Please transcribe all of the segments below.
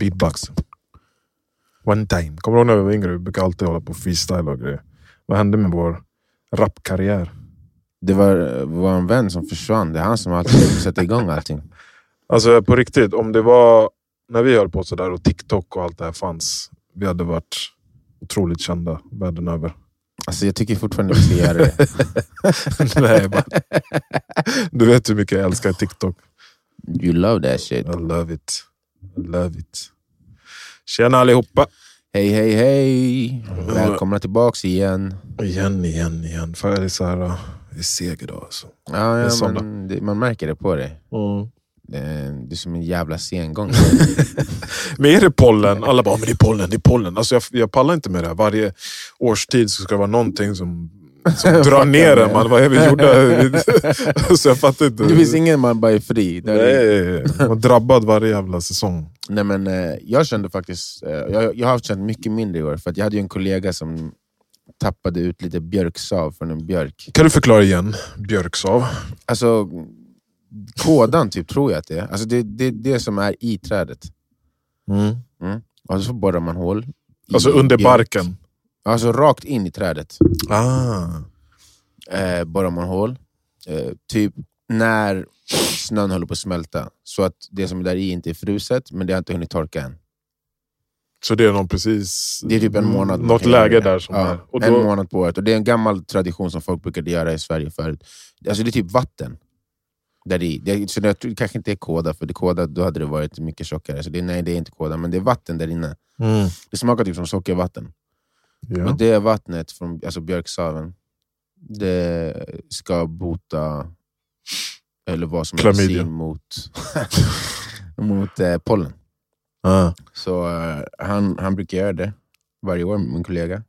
Beatbox. One time. Kommer du ihåg när vi var yngre? Vi brukade alltid hålla på freestyle och grejer. Vad hände med vår rapkarriär? Det var vår vän som försvann. Det är han som alltid sätter igång allting. Alltså på riktigt, om det var när vi höll på sådär och TikTok och allt det här fanns. Vi hade varit otroligt kända världen över. Alltså jag tycker fortfarande vi ska göra det. Nej, bara, du vet hur mycket jag älskar TikTok. You love that shit. I love it. I love it. Tjena allihopa! Hej, hej, hej! Välkomna tillbaks igen. Igen, igen, igen. För det är så här, det är seg idag alltså. Ja, ja men det, man märker det på dig. Mm. Det är, du är som en jävla sengång. Men är det pollen? Alla bara, men det är pollen, det är pollen. Alltså jag, jag pallar inte med det här. Varje årstid så ska det vara någonting som, som drar ner en. Man, vad är vi gjorde? så jag fattar inte. Det finns ingen man bara är fri. Där är- Nej, man är drabbad varje jävla säsong. Nej, men, eh, jag kände faktiskt, eh, jag, jag har känt mycket mindre i år. För att jag hade ju en kollega som tappade ut lite björksav från en björk. Kan du förklara igen? Björksav? Alltså, kådan typ, tror jag att det är. Alltså, det, det det som är i trädet. Mm. Och så borrar man hål. i Alltså under barken? Alltså rakt in i trädet. Ah. Eh, borrar man hål. Eh, typ när snön håller på att smälta. Så att det som är där i inte är fruset, men det har inte hunnit torka än. Så det är någon precis... Det är typ en månad. Något läge där som ja, är... Och En då, månad på året. Och det är en gammal tradition som folk brukade göra i Sverige förut. Alltså det är typ vatten. Där i. Det, så det, kanske inte är kåda, för det kåda, då hade det varit mycket tjockare. Så det, nej, det är inte kåda, men det är vatten där inne. mm. Det smakar typ som sockervatten. ja. Och det vattnet från alltså björksaven, det ska bota, eller vara som medicin mot, mot eh, pollen. ah. Så eh, han, han brukar göra det varje år, min kollega.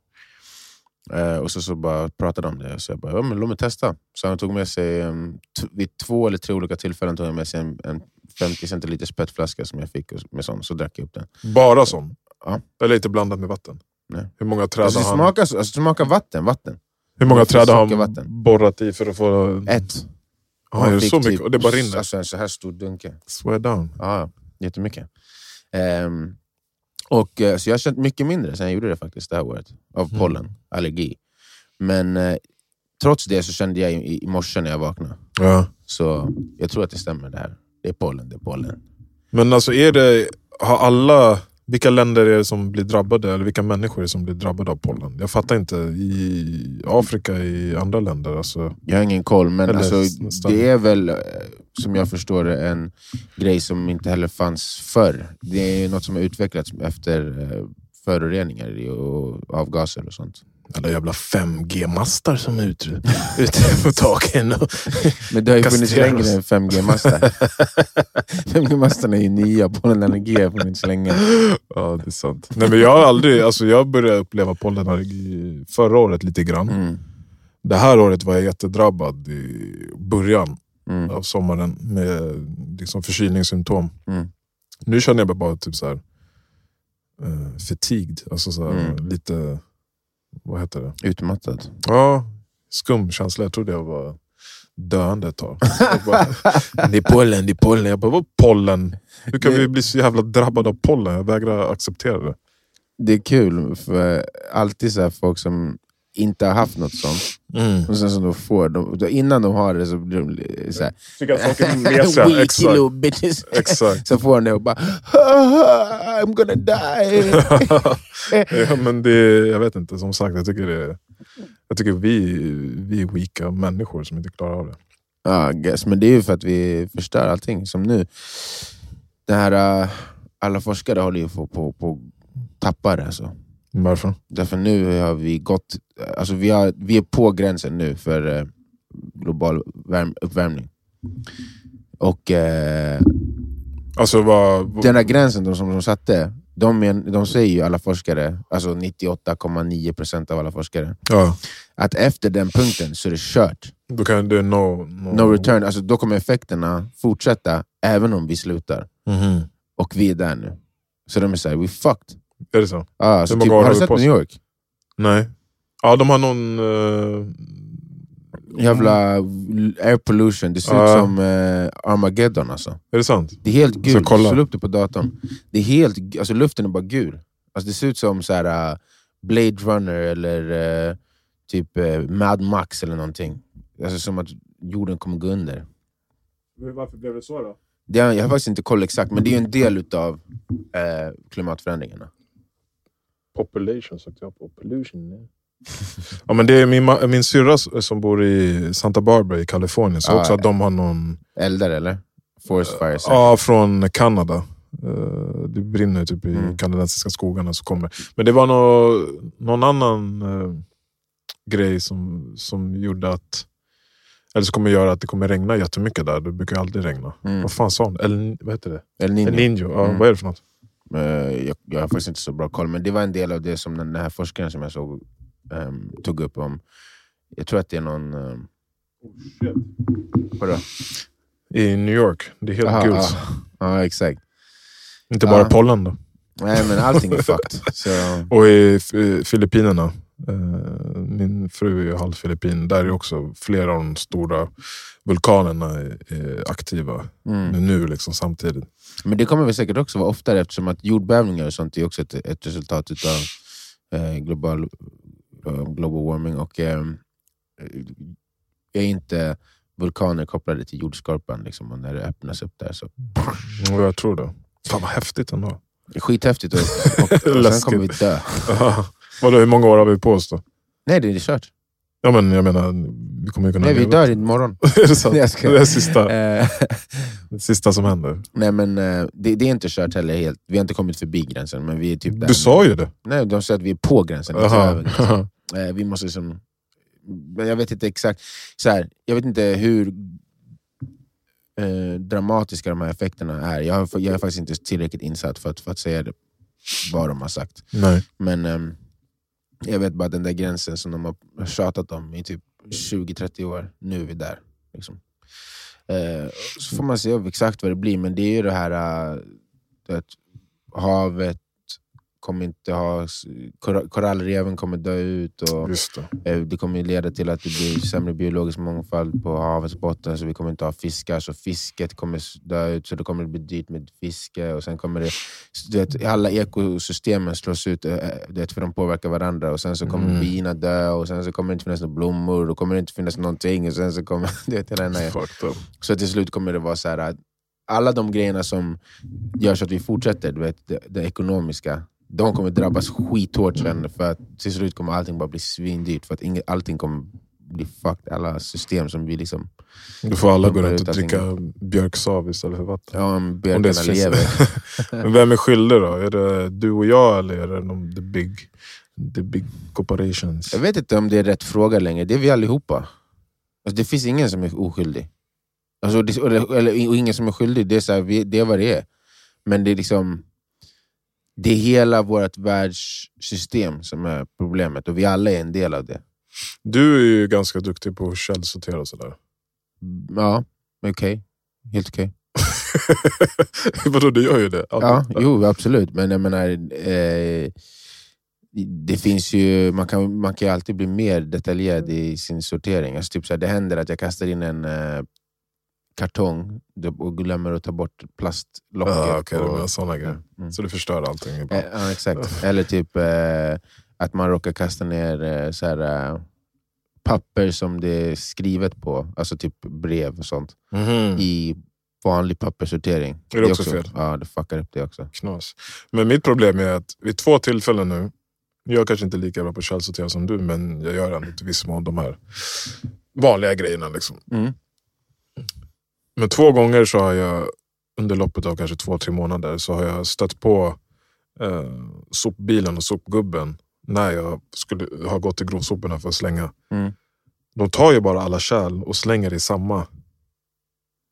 Eh, och så, så bara pratade de om det. Så jag bara, ja, men låt mig testa. Så han tog med sig, um, t- vid två eller tre olika tillfällen tog han med sig en, en 50 centiliters petflaska som jag fick och, med sån, så drack jag upp den. Bara sån? Ja. Eller inte blandat med vatten? Nej. Hur många träd Alltså, har han, smakar, så- alltså, smakar vatten. vatten. hur många träd har han borrat i för att få... Ett. Ja, är det så mycket? typ- Och det bara rinner? Alltså en så här stor dunke. Swear down. Ja, jättemycket. Ehm, och, eh, så jag har känt mycket mindre sen jag gjorde det faktiskt det här året. Av Mm. pollen, allergi. Men eh, trots det så kände jag i, i morse när jag vaknade. Ja. Så jag tror att det stämmer det här. Det är pollen, det är pollen. Men alltså är det... Har alla... Vilka länder är det som blir drabbade? Eller vilka människor är det som blir drabbade av pollen? Jag fattar inte. I Afrika, i andra länder? Alltså, Jag har ingen koll, men alltså, det är väl eh, som jag förstår det en grej som inte heller fanns förr. Det är något som har utvecklats efter eh, föroreningar och avgaser och sånt. alla jävla 5G-mastar som är ute, ute på taken. Och, Men det har ju funnits längre än 5G-mastar. 5G-mastarna är ju nya, pollenallergi har funnits länge. ja, det är sant. Nej, men jag har aldrig... Alltså, jag började uppleva pollenallergi förra året lite grann. Mm. Det här året var jag jättedrabbad i början Mm. av sommaren med liksom förkylningssymptom. Mm. Nu känner jag mig bara typ så här, uh, fatigued. Alltså så här, Mm. lite... Vad heter det? Utmattad. Ja, skum känsla. Jag trodde jag var döende ett tag. Bara, det är pollen, det är pollen. Jag bara, vad pollen? Hur kan Det- vi bli så jävla drabbade av pollen? Jag vägrar acceptera det. Det är kul, för alltid så folk som inte har haft något sånt, och sen som de får, de, då innan de har det så blir de li- så här, Fick jag saker med sig. Weak bitches. Exakt. Så får de det och bara I'm gonna die. ja, men det, jag vet inte, som sagt, jag tycker, det, jag tycker vi, vi är weaka människor som inte klarar av det. Ja, guess. Men det är ju för att vi förstör allting. Som nu. Det här, äh, alla forskare håller ju på på, på tappa det. Alltså. Varför? Därför nu har vi gått... Alltså vi, har, vi är på gränsen nu för eh, global värm, uppvärmning. Och eh, Alltså vad... den här gränsen de, som de satte, de, men, de säger ju alla forskare, alltså 98,9% av alla forskare, ja, att efter den punkten så är det kört. då kan det no, no, No return. Alltså, då kommer effekterna fortsätta även om vi slutar. Mhm. Och vi är där nu. Så de är såhär, we fucked. Är det så? Ah, alltså, typ, har du sett på New? York? Nej. Ja, de har någon... eh, Jävla air pollution, det ser Ja. ut som eh, Armageddon alltså. Är det sant? Det är helt Så gult, kolla. slå upp det på datorn. Det är helt, alltså luften är bara gul. Alltså det ser ut som så här, uh, Blade Runner eller uh, typ uh, Mad Max eller någonting. Alltså som att jorden kommer gå under. Varför blev det så då? Det jag har faktiskt inte koll exakt, men det är ju en del utav eh, klimatförändringarna. Population sökte jag på. Pollution. ja, men det är min, min syrra som bor i Santa Barbara i Kalifornien. Så Ah, också att ja. de har någon... Eldar eller? Forest fire. så. Ja, från Kanada. Eh, Det brinner typ i Mm. kanadensiska skogarna. Så kommer. Men det var nå, någon annan eh, grej som, som gjorde att... Eller som kommer göra att det kommer regna jättemycket där. Det brukar alltid regna. Mm. Vad fan sa hon? El, vad heter det? El El Niño. Niño. Ja, Mm. Vad är det för något? Eh, jag, jag har faktiskt inte så bra koll, men det var en del av det som den, här forskaren som jag såg ehm, tog upp om. Jag tror att det är någon... Um, vadå? I New York. Det är helt Aha, gult. ja. Exakt. Inte bara pollen då. Nej, men allting är fucked. Så, Och i F- Filippinerna, eh, min fru är ju filippin, där är också flera av de stora vulkanerna är, aktiva mm. nu liksom, samtidigt. Men det kommer väl säkert också vara oftare eftersom att jordbävningar och sånt är också ett, ett resultat av eh, global, eh, global warming. Och eh, är inte vulkaner kopplade till jordskorpan liksom, och när det öppnas upp där så Och jag tror det. Fan vad häftigt ändå. skithäftigt och, och, och sen kommer vi dö. Vadå, hur många år har vi på oss då? Nej, det är kört. Ja men jag menar, vi kommer ju kunna Nej, vi dör imorgon. är det sant? Nej, jag Det är sista, Eh, det sista som händer. Nej men eh, det, det är inte kört heller helt. Vi har inte kommit förbi gränsen, men vi är typ där. Du sa ju det. Nej, de säger att vi är på gränsen. gränsen. Eh, vi måste liksom... Men jag vet inte exakt. Så här, jag vet inte hur eh, dramatiska de här effekterna är. Jag, har, jag är faktiskt inte tillräckligt insatt för att, för att säga det, vad de har sagt. Nej. Men ehm, jag vet bara att den där gränsen som de har tjatat om i typ 20-30 år, nu är vi där. Liksom. Eh, så får man se exakt vad det blir, men det är ju det här eh, äh, att havet kommer inte ha... Kor korallreven kommer dö ut och det. eh, det kommer leda till att det blir sämre biologisk mångfald på havets botten, så vi kommer inte ha fiskar, så fisket kommer dö ut, så det kommer bli dyrt med fiske. Och sen kommer det, du vet, alla ekosystemen slås ut, eh, du vet, för de påverkar varandra. Och sen så kommer Mm. bina dö, och sen så kommer det inte finnas några blommor, då kommer det inte finnas någonting. Och sen så kommer, du vet, hela den här, så till slut kommer det vara så här att alla de grejerna som gör så att vi fortsätter, du vet, det, det ekonomiska, de kommer drabbas skithårt sen för att till slut kommer allting bara bli svindyrt för att inget, allting kommer bli fucked. Alla system som vi liksom... Då får alla gå runt och dricka björksav istället för vatten. Ja, om Om det björkarna finns. lever. Men vem är skyldig då? Är det du och jag eller är det de, the, big, the big corporations? Jag vet inte om det är rätt fråga längre, det är vi allihopa. Alltså, det finns ingen som är oskyldig. Alltså, det, eller, eller, och ingen som är skyldig, det är, så här, vi, det är vad det är. Men det är liksom det är hela vårt världssystem som är problemet och vi alla är en del av det. Du är ju ganska duktig på att källsortera och sådär. Ja, okej. Helt okej. Vadå, du gör ju det. Ja, jo, absolut. Men jag menar, eh, det finns ju, man, kan, man kan ju alltid bli mer detaljerad i sin sortering. Alltså, typ så här, det händer att jag kastar in en eh, kartong och glömmer att ta bort plastlocket. Okej, det och- var sådana grejer. Mm. Så du förstör allting. Eh. Ja, exakt. Eller typ eh, att man råkar kasta ner eh, så här, eh, papper som det är skrivet på, alltså typ brev och sånt, Mhm. i vanlig papperssortering. Är det också fel? Ja, det fuckar upp det också. Knas. Men mitt problem är att vid två tillfällen nu, jag är kanske inte lika bra på att källsortera som du, men jag gör ändå till viss mån de här vanliga grejerna. Liksom. Mm. Men två gånger så har jag under loppet av kanske två, tre månader så har jag stött på eh, sopbilen och sopgubben när jag skulle ha gått till grovsoporna för att slänga. Mm. De tar ju bara alla kärl och slänger i samma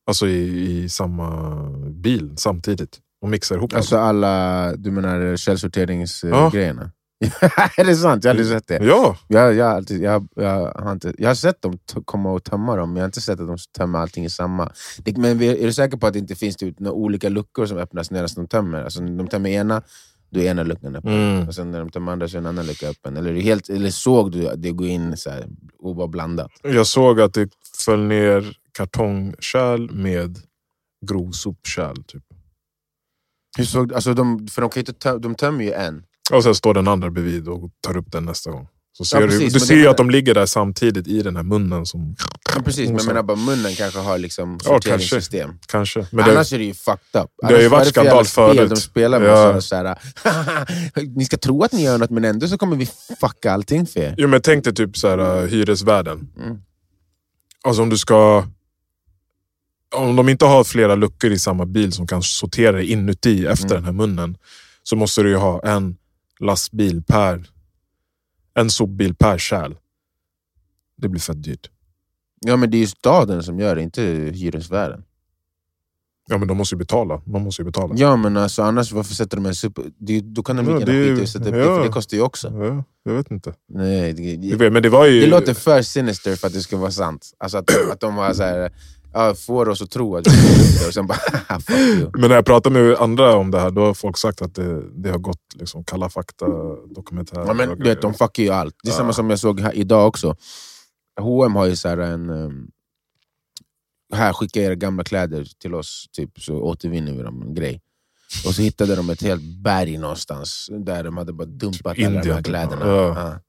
Alltså i, i samma bil samtidigt och mixar ihop Alltså alla, du menar källsorteringsgrejerna? Ja. grejerna är det sant? Jag har aldrig sett det. Ja, Jag, jag, alltid, jag, jag, har inte, jag har sett dem komma och tömma dem, men jag har inte sett att de tömmer allting i samma. Det, men är du säker på att det inte finns typ några olika luckor som öppnas när de tömmer? Alltså, de tömmer ena då är ena luckan öppen. Mm. Och sen när de de andra så är en annan lucka öppen. Eller, helt, eller såg du att det går in så här, och var blandat? Jag såg att det föll ner kartongkärl med grovsopkärl. Typ. Hur såg, alltså de, för de, kan ju inte tö, de tömmer ju en. Och sen står den andra bredvid och tar upp den nästa gång. Så ser precis, du, du ser ju att de ligger där samtidigt i den här munnen. Som, Ja, precis, men jag menar bara munnen kanske har liksom Ja, kanske. sorteringssystem. kanske. Men det, Annars är det ju fucked up. det har ju varit skandal spel förut. De spelar med Ja. så här, ni ska tro att ni gör något men ändå så kommer vi fucka allting för er. jo, men tänk dig typ så här, uh, hyresvärden. Mm. Alltså om du ska... Om de inte har flera luckor i samma bil som kan sortera inuti efter Mm. den här munnen. Så måste du ju ha en lastbil per... En sopbil per kärl. Det blir fett dyrt. Ja men det är ju staden som gör det, inte hyresvärden. Ja men de måste ju betala. Man måste ju betala. Ja men alltså, annars varför sätter de en super... Det, då kan de Ja, lika är gärna skita i att sätta ja. för det kostar ju också. Ja, jag vet inte. Nej, det, det, vet, Men det var ju... det låter för sinister för att det ska vara sant. Alltså att, att de var så här, ja, får oss att tro att vi det och sen bara. Men när jag pratar med andra om det här, då har folk sagt att det, det har gått liksom, Kalla fakta dokumentärer. Ja, men, vet, de fuckar ju allt. Det är Ja. samma som jag såg här idag också. H&M har ju så här en... Um, här, skicka era gamla kläder till oss, typ, så återvinner vi dem. En grej. Och så hittade de ett helt berg någonstans där de hade bara dumpat alla de här Indien, typ. kläderna. Ja. Ja.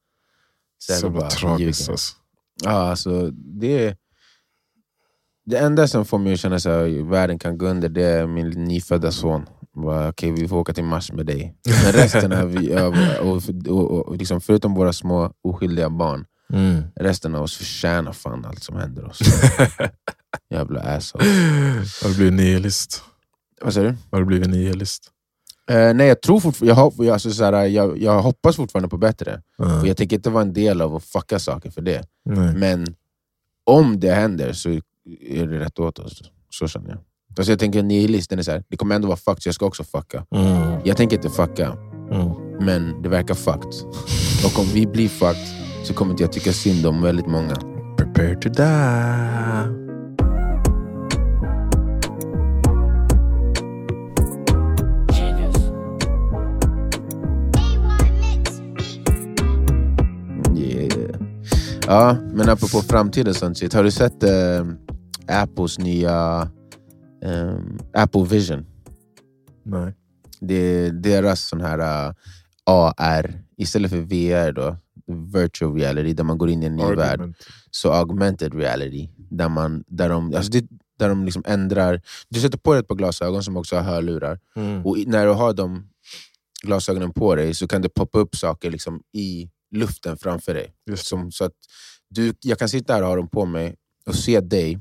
Så, Så bara, tragiskt alltså. Ja, alltså, det, är- det enda som får mig att känna att världen kan gå under det är min nyfödda son. Okej, vi får åka till Mars med dig. Men resten av, och, och, och, liksom, förutom våra små oskyldiga barn, Mm. resten av oss förtjänar fan allt som händer oss. Jävla asshole. Har du blivit nihilist? Vad säger du? Har du blivit nihilist? Eh, nej, jag tror fortfarande, jag, jag, alltså, så här, jag, jag hoppas fortfarande på bättre. Ja. Och jag tänker inte vara en del av att fucka saker för det. Nej. Men om det händer så är det rätt åt oss. Så känner jag. Alltså jag tänker nihilisten är så här, det kommer ändå vara fucked så jag ska också fucka. Mm. Jag tänker inte fucka, Mm. men det verkar fucked. Och om vi blir fucked så kommer inte jag tycka synd om väldigt många. Prepare to die. Yeah. Ja, men apropå framtiden sånt shit. Har du sett eh, Apples nya eh, Apple Vision? Nej. Det är deras sån här uh, AR, istället för VR då, virtual reality, där man går in i en ny värld. Argument. så augmented reality. Där, man, där de, alltså det, där de liksom ändrar... Du sätter på dig ett par glasögon som också har hörlurar. Mm. Och när du har de glasögonen på dig så kan det poppa upp saker liksom i luften framför dig. Som, så att du, jag kan sitta här och ha dem på mig och se dig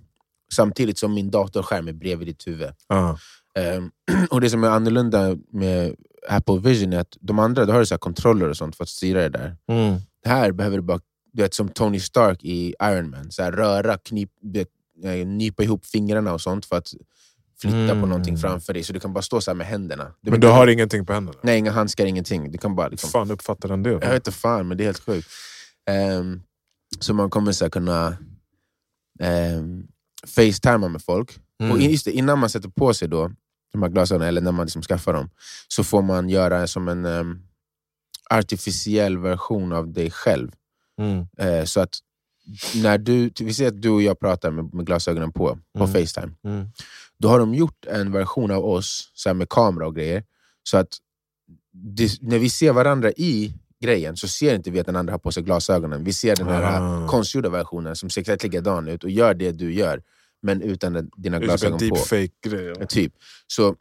samtidigt som min datorskärm är bredvid ditt huvud. Ja. Ehm, och Det som är annorlunda med Apple Vision är att de andra då har du så här kontroller och sånt för att styra det där. Mm. Här behöver du bara, du vet, som Tony Stark i Iron Man, så här, röra, knip, du eh, nypa ihop fingrarna och sånt för att flytta på Mm. någonting framför dig. Så du kan bara stå så här med händerna. Men du har ingenting på händerna? Nej, inga handskar, ingenting. Du kan bara liksom, fan uppfattar den det? jag vet inte fan, men det är helt sjukt. Ehm, så man kommer så kunna um, facetima med folk. Mm. Och just det, innan man sätter på sig då, de här glasögonen, eller när man liksom skaffar dem, så får man göra som en um, artificiell version av dig själv. Mm. Eh, så att när du, vi säger att du och jag pratar med, med glasögonen på, på Mm. Facetime. Mm. Då har de gjort en version av oss så med kamera och grejer. Så att det, när vi ser varandra i grejen så ser inte vi att den andra har på sig glasögonen. Vi ser den här Ah. konstgjorda versionen som ser exakt likadan ut och gör det du gör, men utan dina Det typ glasögon på. deepfake-grej. Ja, Typ. Så,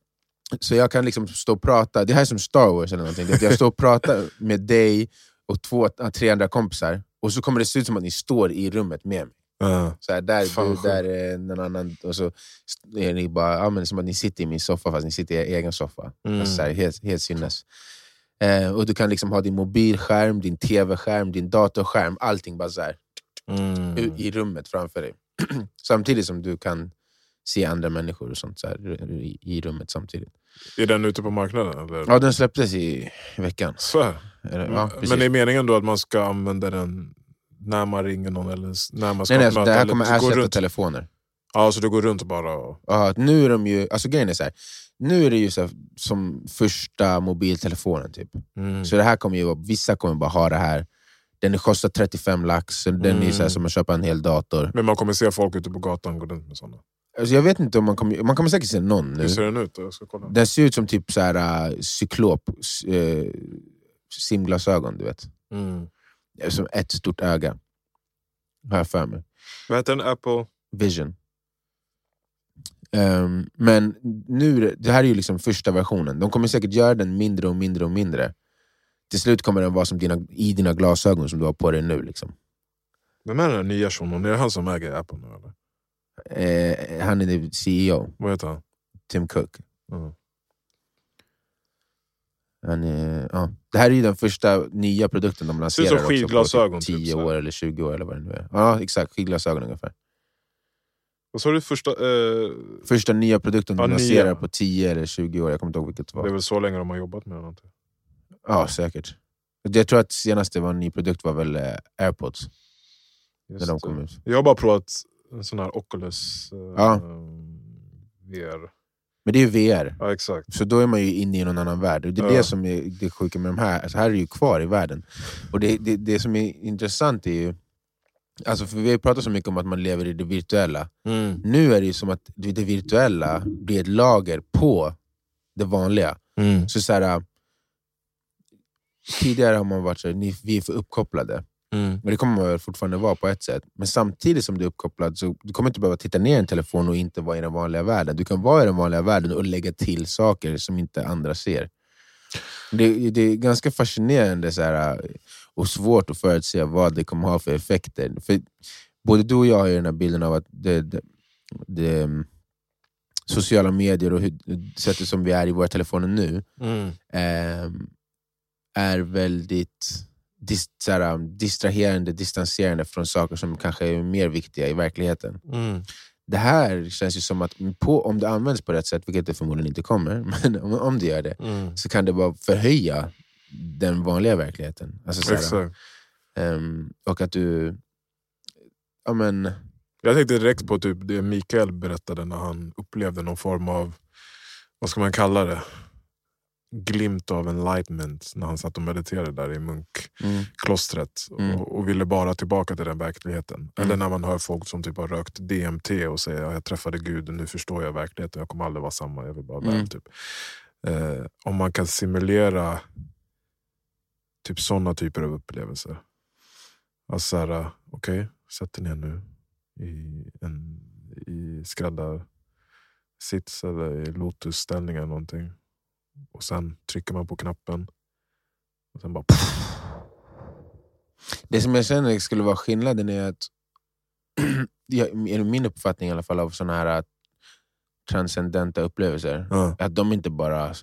så jag kan liksom stå och prata, det här är som Star Wars eller någonting. Jag står och pratar med dig och två, tre andra kompisar och så kommer det se ut som att ni står i rummet med mig. Ja. Så här, där du, där är någon annan. Och så är ni bara, ja, men som att ni sitter i min soffa fast ni sitter i er egen soffa. Mm. Alltså, så här, helt, helt sinnes. Eh, och du kan liksom ha din mobilskärm, din tv-skärm, din datorskärm, allting bara så här, Mm. i rummet framför dig. samtidigt som du kan se andra människor och sånt så här, i, i rummet samtidigt. Är den ute på marknaden? Eller? Ja, den släpptes i veckan. Så. Eller, ja. Men är meningen då att man ska använda den när man ringer någon eller när man ska nej, nej, alltså, det här kommer ersätta telefoner. Ja, så du går runt bara... Och... Ja, nu är de ju, alltså grejen är så här, nu är det ju så här, som första mobiltelefonen. typ. Mm. Så det här kommer ju, vissa kommer bara ha det här. Den kostar 35 lax, den är så här, Mm. som att köpa en hel dator. Men man kommer se folk ute på gatan gå runt med sådana. Alltså jag vet inte om man kommer, man kommer säkert se någon nu. Hur ser den ut? Jag ska kolla. Den ser ut som typ så här, uh, cyklop, eh, simglasögon, du vet. Mm. Som ett stort öga. Har jag för mig. Vad heter den? Apple? Vision. Ehm, men nu, det- det här är ju liksom första versionen. De kommer säkert göra den mindre och mindre och mindre. Till slut kommer den vara som dina, i dina glasögon som du har på dig nu. Liksom. Vem är den här nya shunon? Är det han som äger Apple nu eller? Eh, han är CEO, Vad heter han? Tim Cook. Mm. Han är, ja. Det här är ju den första nya produkten de Ser ut lanserar som också skidglasögon, på typ, typ 10 så här. år eller 20 år eller vad det nu är. Ja, exakt. Skidglasögon ungefär. Vad sa du? Första... Eh, Första nya produkten de Ja, lanserar på 10 eller 20 år. Jag kommer inte ihåg vilket det var. det är väl så länge de har jobbat med den? Ja, säkert. Jag tror att senaste var en ny produkt var väl eh, airpods. Just När de kom ut. Jag har bara provat en sån här Oculus eh, Ja. VR. Men det är ju VR. Ja, exakt. Så då är man ju inne i någon annan värld. Och det är Ja. det som är det sjuka med de här. Alltså här är det ju kvar i världen. Och det, det, det som är intressant är ju... Alltså för vi har pratat så mycket om att man lever i det virtuella. Mm. Nu är det som att det virtuella blir ett lager på det vanliga. Mm. Så, så här, äh, tidigare har man varit så här, ni, vi är för uppkopplade. Mm. Men det kommer man fortfarande vara på ett sätt. Men samtidigt som du är uppkopplad så du kommer inte behöva titta ner i en telefon och inte vara i den vanliga världen. Du kan vara i den vanliga världen och lägga till saker som inte andra ser. Det, det är ganska fascinerande så här, äh, och svårt att förutse vad det kommer ha för effekter. För både du och jag har ju den här bilden av att det, det, det, mm, sociala medier och hur, sättet som vi är i våra telefoner nu Mm. ehm, är väldigt dis, såhär, distraherande, distanserande från saker som kanske är mer viktiga i verkligheten. Mm. Det här känns ju som att på, om det används på rätt sätt, vilket det förmodligen inte kommer, men om, om det gör det, Mm. så kan det bara förhöja den vanliga verkligheten. Alltså, såhär, Exakt. ehm, och att du... Ja, men, Jag tänkte direkt på typ det Mikael berättade när han upplevde någon form av, vad ska man kalla det? Glimt av enlightenment när han satt och mediterade där i munkklostret Mm. och, och ville bara tillbaka till den verkligheten. Eller när man hör folk som typ har rökt DMT och säger att jag träffade Gud och nu förstår jag verkligheten, jag kommer aldrig vara samma, jag vill bara väl. Mm. Typ. Eh, om man kan simulera typ sådana typer av upplevelser. Alltså såhär, okej, sätt dig ner nu i, en, i skräddarsits eller i lotusställning eller någonting. Och sen trycker man på knappen. Och sen bara... det som jag känner skulle vara skillnaden är att, enligt min uppfattning i alla fall av såna här äh, transcendenta upplevelser, Ja. att de inte bara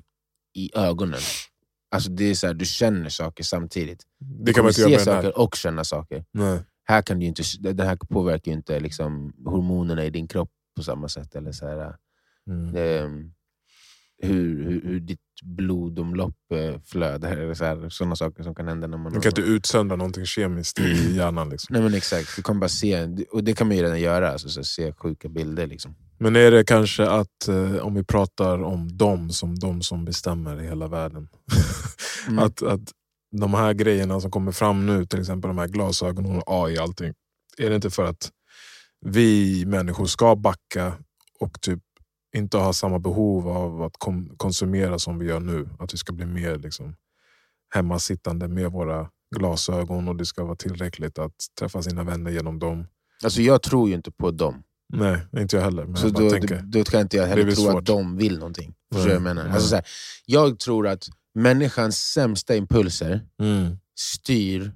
i ögonen. Alltså det är så här, du känner saker samtidigt. Det kan man inte se här. saker och känna saker. Nej. Här kan du inte, det här påverkar ju inte liksom, hormonerna i din kropp på samma sätt. Eller så här, Mm. ehm, hur, hur, hur ditt blodomlopp eh, flödar. Eller så här, sådana saker som kan hända när man Man kan inte utsöndra någonting kemiskt i hjärnan. Liksom. Nej men exakt, du kommer bara se, och det kan man ju redan göra, alltså, så se sjuka bilder. Liksom. Men är det kanske att, eh, om vi pratar om dem som de som bestämmer i hela världen. Mm. att, att de här grejerna som kommer fram nu, till exempel de här glasögonen och AI och allting. Är det inte för att vi människor ska backa och typ inte ha samma behov av att kom, konsumera som vi gör nu? Att vi ska bli mer liksom, hemmasittande med våra glasögon och det ska vara tillräckligt att träffa sina vänner genom dem. Alltså jag tror ju inte på dem. Nej, inte jag heller. Så jag då, tänker. då, kan inte jag heller tro svårt. att de vill någonting. Förstår vad jag menar? nej. Alltså, så här, jag tror att människans sämsta impulser Mm. styr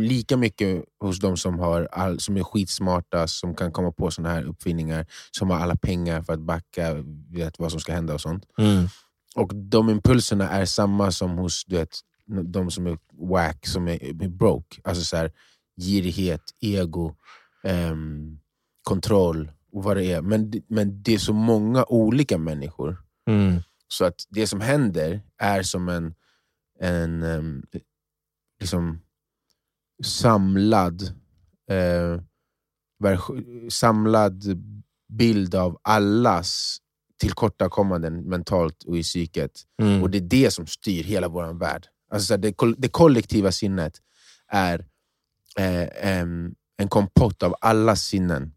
lika mycket hos de som, har all, som är skitsmarta, som kan komma på såna här uppfinningar, som har alla pengar för att backa, vet vad som ska hända och sånt. Mm. Och de impulserna är samma som hos du vet, de som är wack, som är, är broke. Alltså så här, girighet, ego, ehm, kontroll och vad det är. Men, men det är så många olika människor. Mm. Så att det som händer är som en, en ehm, liksom samlad, eh, samlad bild av allas tillkortakommanden mentalt och i psyket. Mm. Och det är det som styr hela vår värld. Alltså, det, det kollektiva sinnet är eh, em, en kompott av alla sinnen.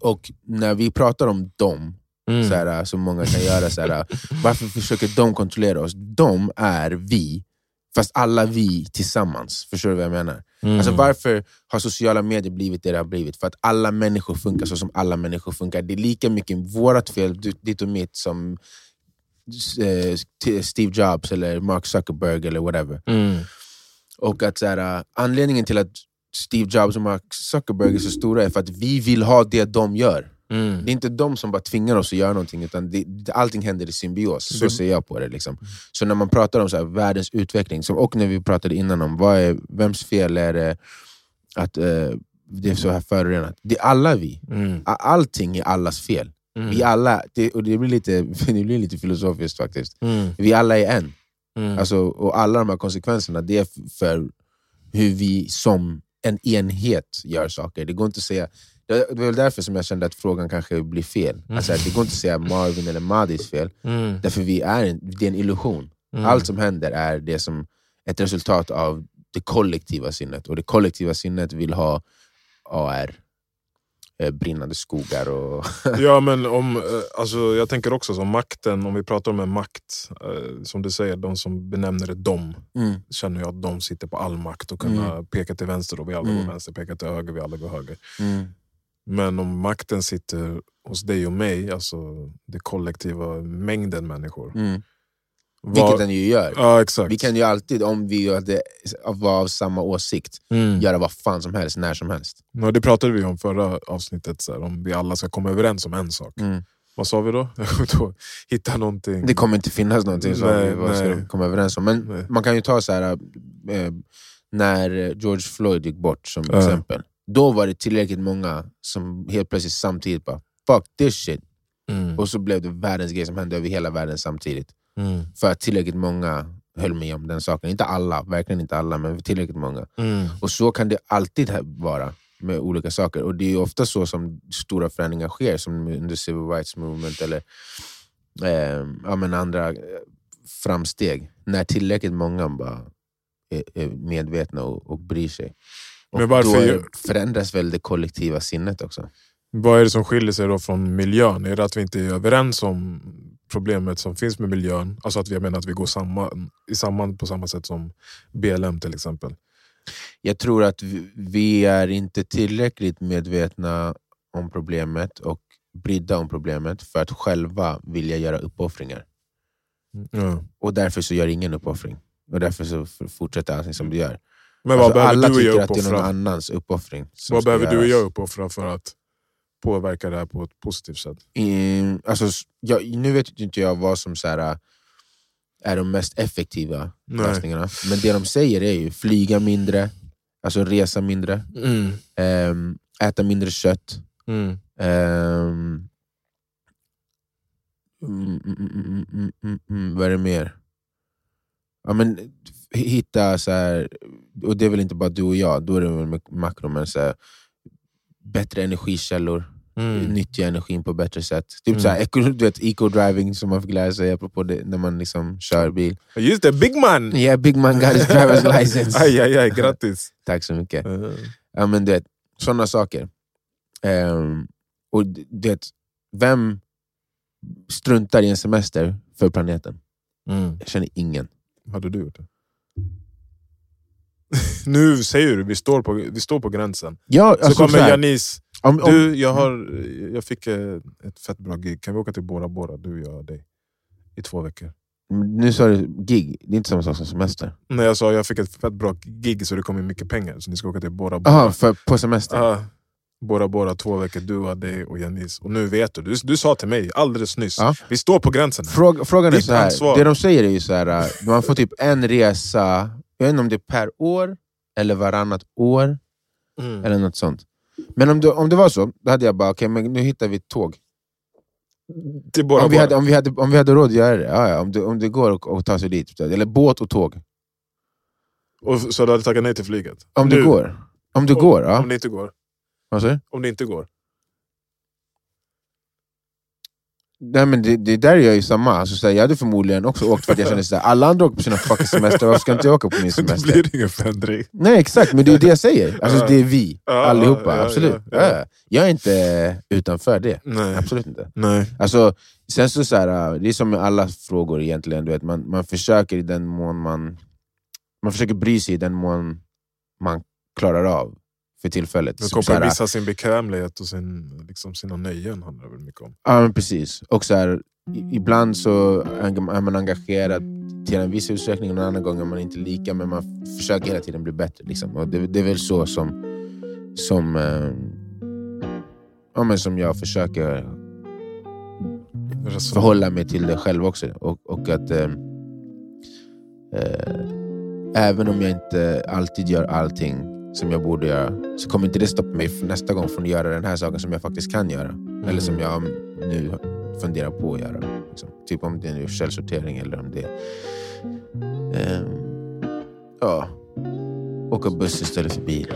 Och när vi pratar om dem, Mm. så här, som många kan göra, så här, varför försöker de kontrollera oss? De är vi, fast alla vi tillsammans. Förstår du vad jag menar? Mm. Alltså Varför har sociala medier blivit det det har blivit? För att alla människor funkar så som alla människor funkar. Det är lika mycket vårt fel, ditt och mitt, som eh, Steve Jobs eller Mark Zuckerberg eller whatever. Mm. Och att så här, äh, anledningen till att Steve Jobs och Mark Zuckerberg är så stora är för att vi vill ha det de gör. Mm. Det är inte de som bara tvingar oss att göra någonting, utan det, allting händer i symbios. Så Det- ser jag på det. Liksom. Så när man pratar om så här, världens utveckling, som, och när vi pratade innan om vad är, vems fel är det att eh, det är så här förorenat. Det är alla vi. Mm. Allting är allas fel. Mm. Vi alla, det, och det blir, lite, det blir lite filosofiskt faktiskt. Mm. Vi alla är en. Mm. Alltså, och alla de här konsekvenserna, det är för hur vi som en enhet gör saker. Det går inte att säga... Det var därför som jag kände att frågan kanske blir fel. Alltså, det går inte att säga Marvin eller Madis fel, Mm. därför vi är en, det är en illusion. Mm. Allt som händer är det som ett resultat av det kollektiva sinnet. Och det kollektiva sinnet vill ha AR, brinnande skogar och... Ja, men om, eh, alltså, jag tänker också som makten, om vi pratar om en makt, eh, som du säger, de som benämner det dom, Mm. känner jag att de sitter på all makt och kunna peka till vänster och vi alla Mm. går vänster, peka till höger, vi alla går höger. Mm. Men om makten sitter hos dig och mig, alltså det kollektiva mängden människor. Vilket den ju gör. Ja, exakt. Vi kan ju alltid, om vi hade, var av samma åsikt, Mm. göra vad fan som helst, när som helst. Ja, det pratade vi om förra avsnittet, så här, om vi alla ska komma överens om en sak. Mm. Vad sa vi då? hitta någonting. Det kommer inte finnas någonting som Nej, vi ska komma överens om. Men Nej. man kan ju ta så här eh, när George Floyd gick bort som Ja. exempel. Då var det tillräckligt många som helt plötsligt samtidigt bara fuck this shit. Mm. Och så blev det världens grej som hände över hela världen samtidigt. Mm. För att tillräckligt många höll med om den saken. Inte alla, verkligen inte alla, men tillräckligt många. Mm. Och så kan det alltid vara med olika saker. Och det är ofta så som stora förändringar sker, som under Civil Rights Movement eller eh, ja, men andra eh, framsteg. När tillräckligt många bara är, är medvetna och, och bryr sig. Och Men varför då förändras väl det kollektiva sinnet också. Vad är det som skiljer sig då från miljön? Är det att vi inte är överens om problemet som finns med miljön? Alltså att vi jag menar att vi går samman, samman på samma sätt som BLM till exempel. Jag tror att vi, är inte tillräckligt medvetna om problemet och brydda om problemet för att själva vilja göra uppoffringar. Ja. Och därför så gör ingen uppoffring. Och därför så fortsätter allting som det gör. Men vad Alltså, behöver alla du tycker att det är någon annans uppoffring. Vad behöver du och göras. jag uppoffra för att påverka det här på ett positivt sätt? I, alltså, jag, nu vet inte jag vad som så här, äh, är de mest effektiva Nej. lösningarna. Men det de säger är ju flyga mindre, alltså resa mindre, Mm. ehm, äta mindre kött. Mm. mm, mm, mm, mm, mm, mm, mm, vad är det mer? Ja, men, hitta så här, och det är väl inte bara du och jag, då är det väl makro, men så här, bättre energikällor. Mm. nyttja energin på bättre sätt. Typ Mm. såhär, eco, du vet, eco-driving som man fick lära sig apropå det, när man liksom kör bil. Just det, big man! Yeah, big man got his driver's license. Aj, aj, aj, grattis! Tack så mycket. Eh, Ja, men du vet, sådana saker. Ehm, och du vet, vem struntar i en semester för planeten? Mm. Jag känner ingen. Hade du gjort det? nu säger du, vi står på, vi står på gränsen. Ja, Så alltså, kommer så här, Janis, om, om, du, jag, har, jag fick eh, ett fett bra gig, kan vi åka till Bora Bora, du, jag och dig? I två veckor. nu sa du gig, det är inte samma sak som semester. Nej, jag sa jag fick ett fett bra gig så det kommer mycket pengar, så ni ska åka till Bora Bora. Jaha, för, på semester? Ja, Bora Bora, två veckor, du och dig och Janis. Och nu vet du, du, du sa till mig alldeles nyss, Ja. vi står på gränsen. Fråga, frågan är så här. ansvar. det de säger är ju så här, äh, man får typ en resa, jag vet inte om det är per år eller varannat år, Mm. eller något sånt. Men om det, om det var så, då hade jag bara, okej men nu hittar vi ett tåg. Till Bora Om vi, hade, om, vi hade, om vi hade råd att göra det, ja, ja, om, det om det går att, ta sig dit. Eller båt och tåg. Och, så du hade tackat nej till flyget? Om Nu. det går. Om det går, ja. Om det inte går? Vad säger? Om det inte går? Nej, men det, det där gör ju samma. Alltså, så här, jag hade förmodligen också åkt för att jag kände att alla andra åker på sina fucking semester, varför ska inte jag åka på min Det semester? blir ingen förändring. Nej exakt, men det är det jag säger. Alltså, det är vi, allihopa. absolut. ja, ja. Ja. Jag är inte utanför det. Nej. Absolut inte. Nej. Alltså, sen så, så här, det är som med alla frågor egentligen. Du vet, man, man försöker i den mån man... Man försöker bry sig i den mån man klarar av för tillfället. Men Som så här, kompromissa sin bekvämlighet och sin, liksom, sina nöjen handlar det väl mycket om. Ja, men precis. Och så här, ibland så är man engagerad till en viss utsträckning och en annan gång är man inte lika, men man försöker hela tiden bli bättre. Liksom. Och det, det är väl så som, som, eh, ja, men som jag försöker förhålla mig till det själv också. Och, och att eh, eh, även om jag inte alltid gör allting som jag borde göra, så kommer inte det stoppa mig för nästa gång från att göra den här saken som jag faktiskt kan göra. Eller som jag nu funderar på att göra. Liksom. Typ om det är källsortering eller om det är eh, ja, åka buss istället för bil.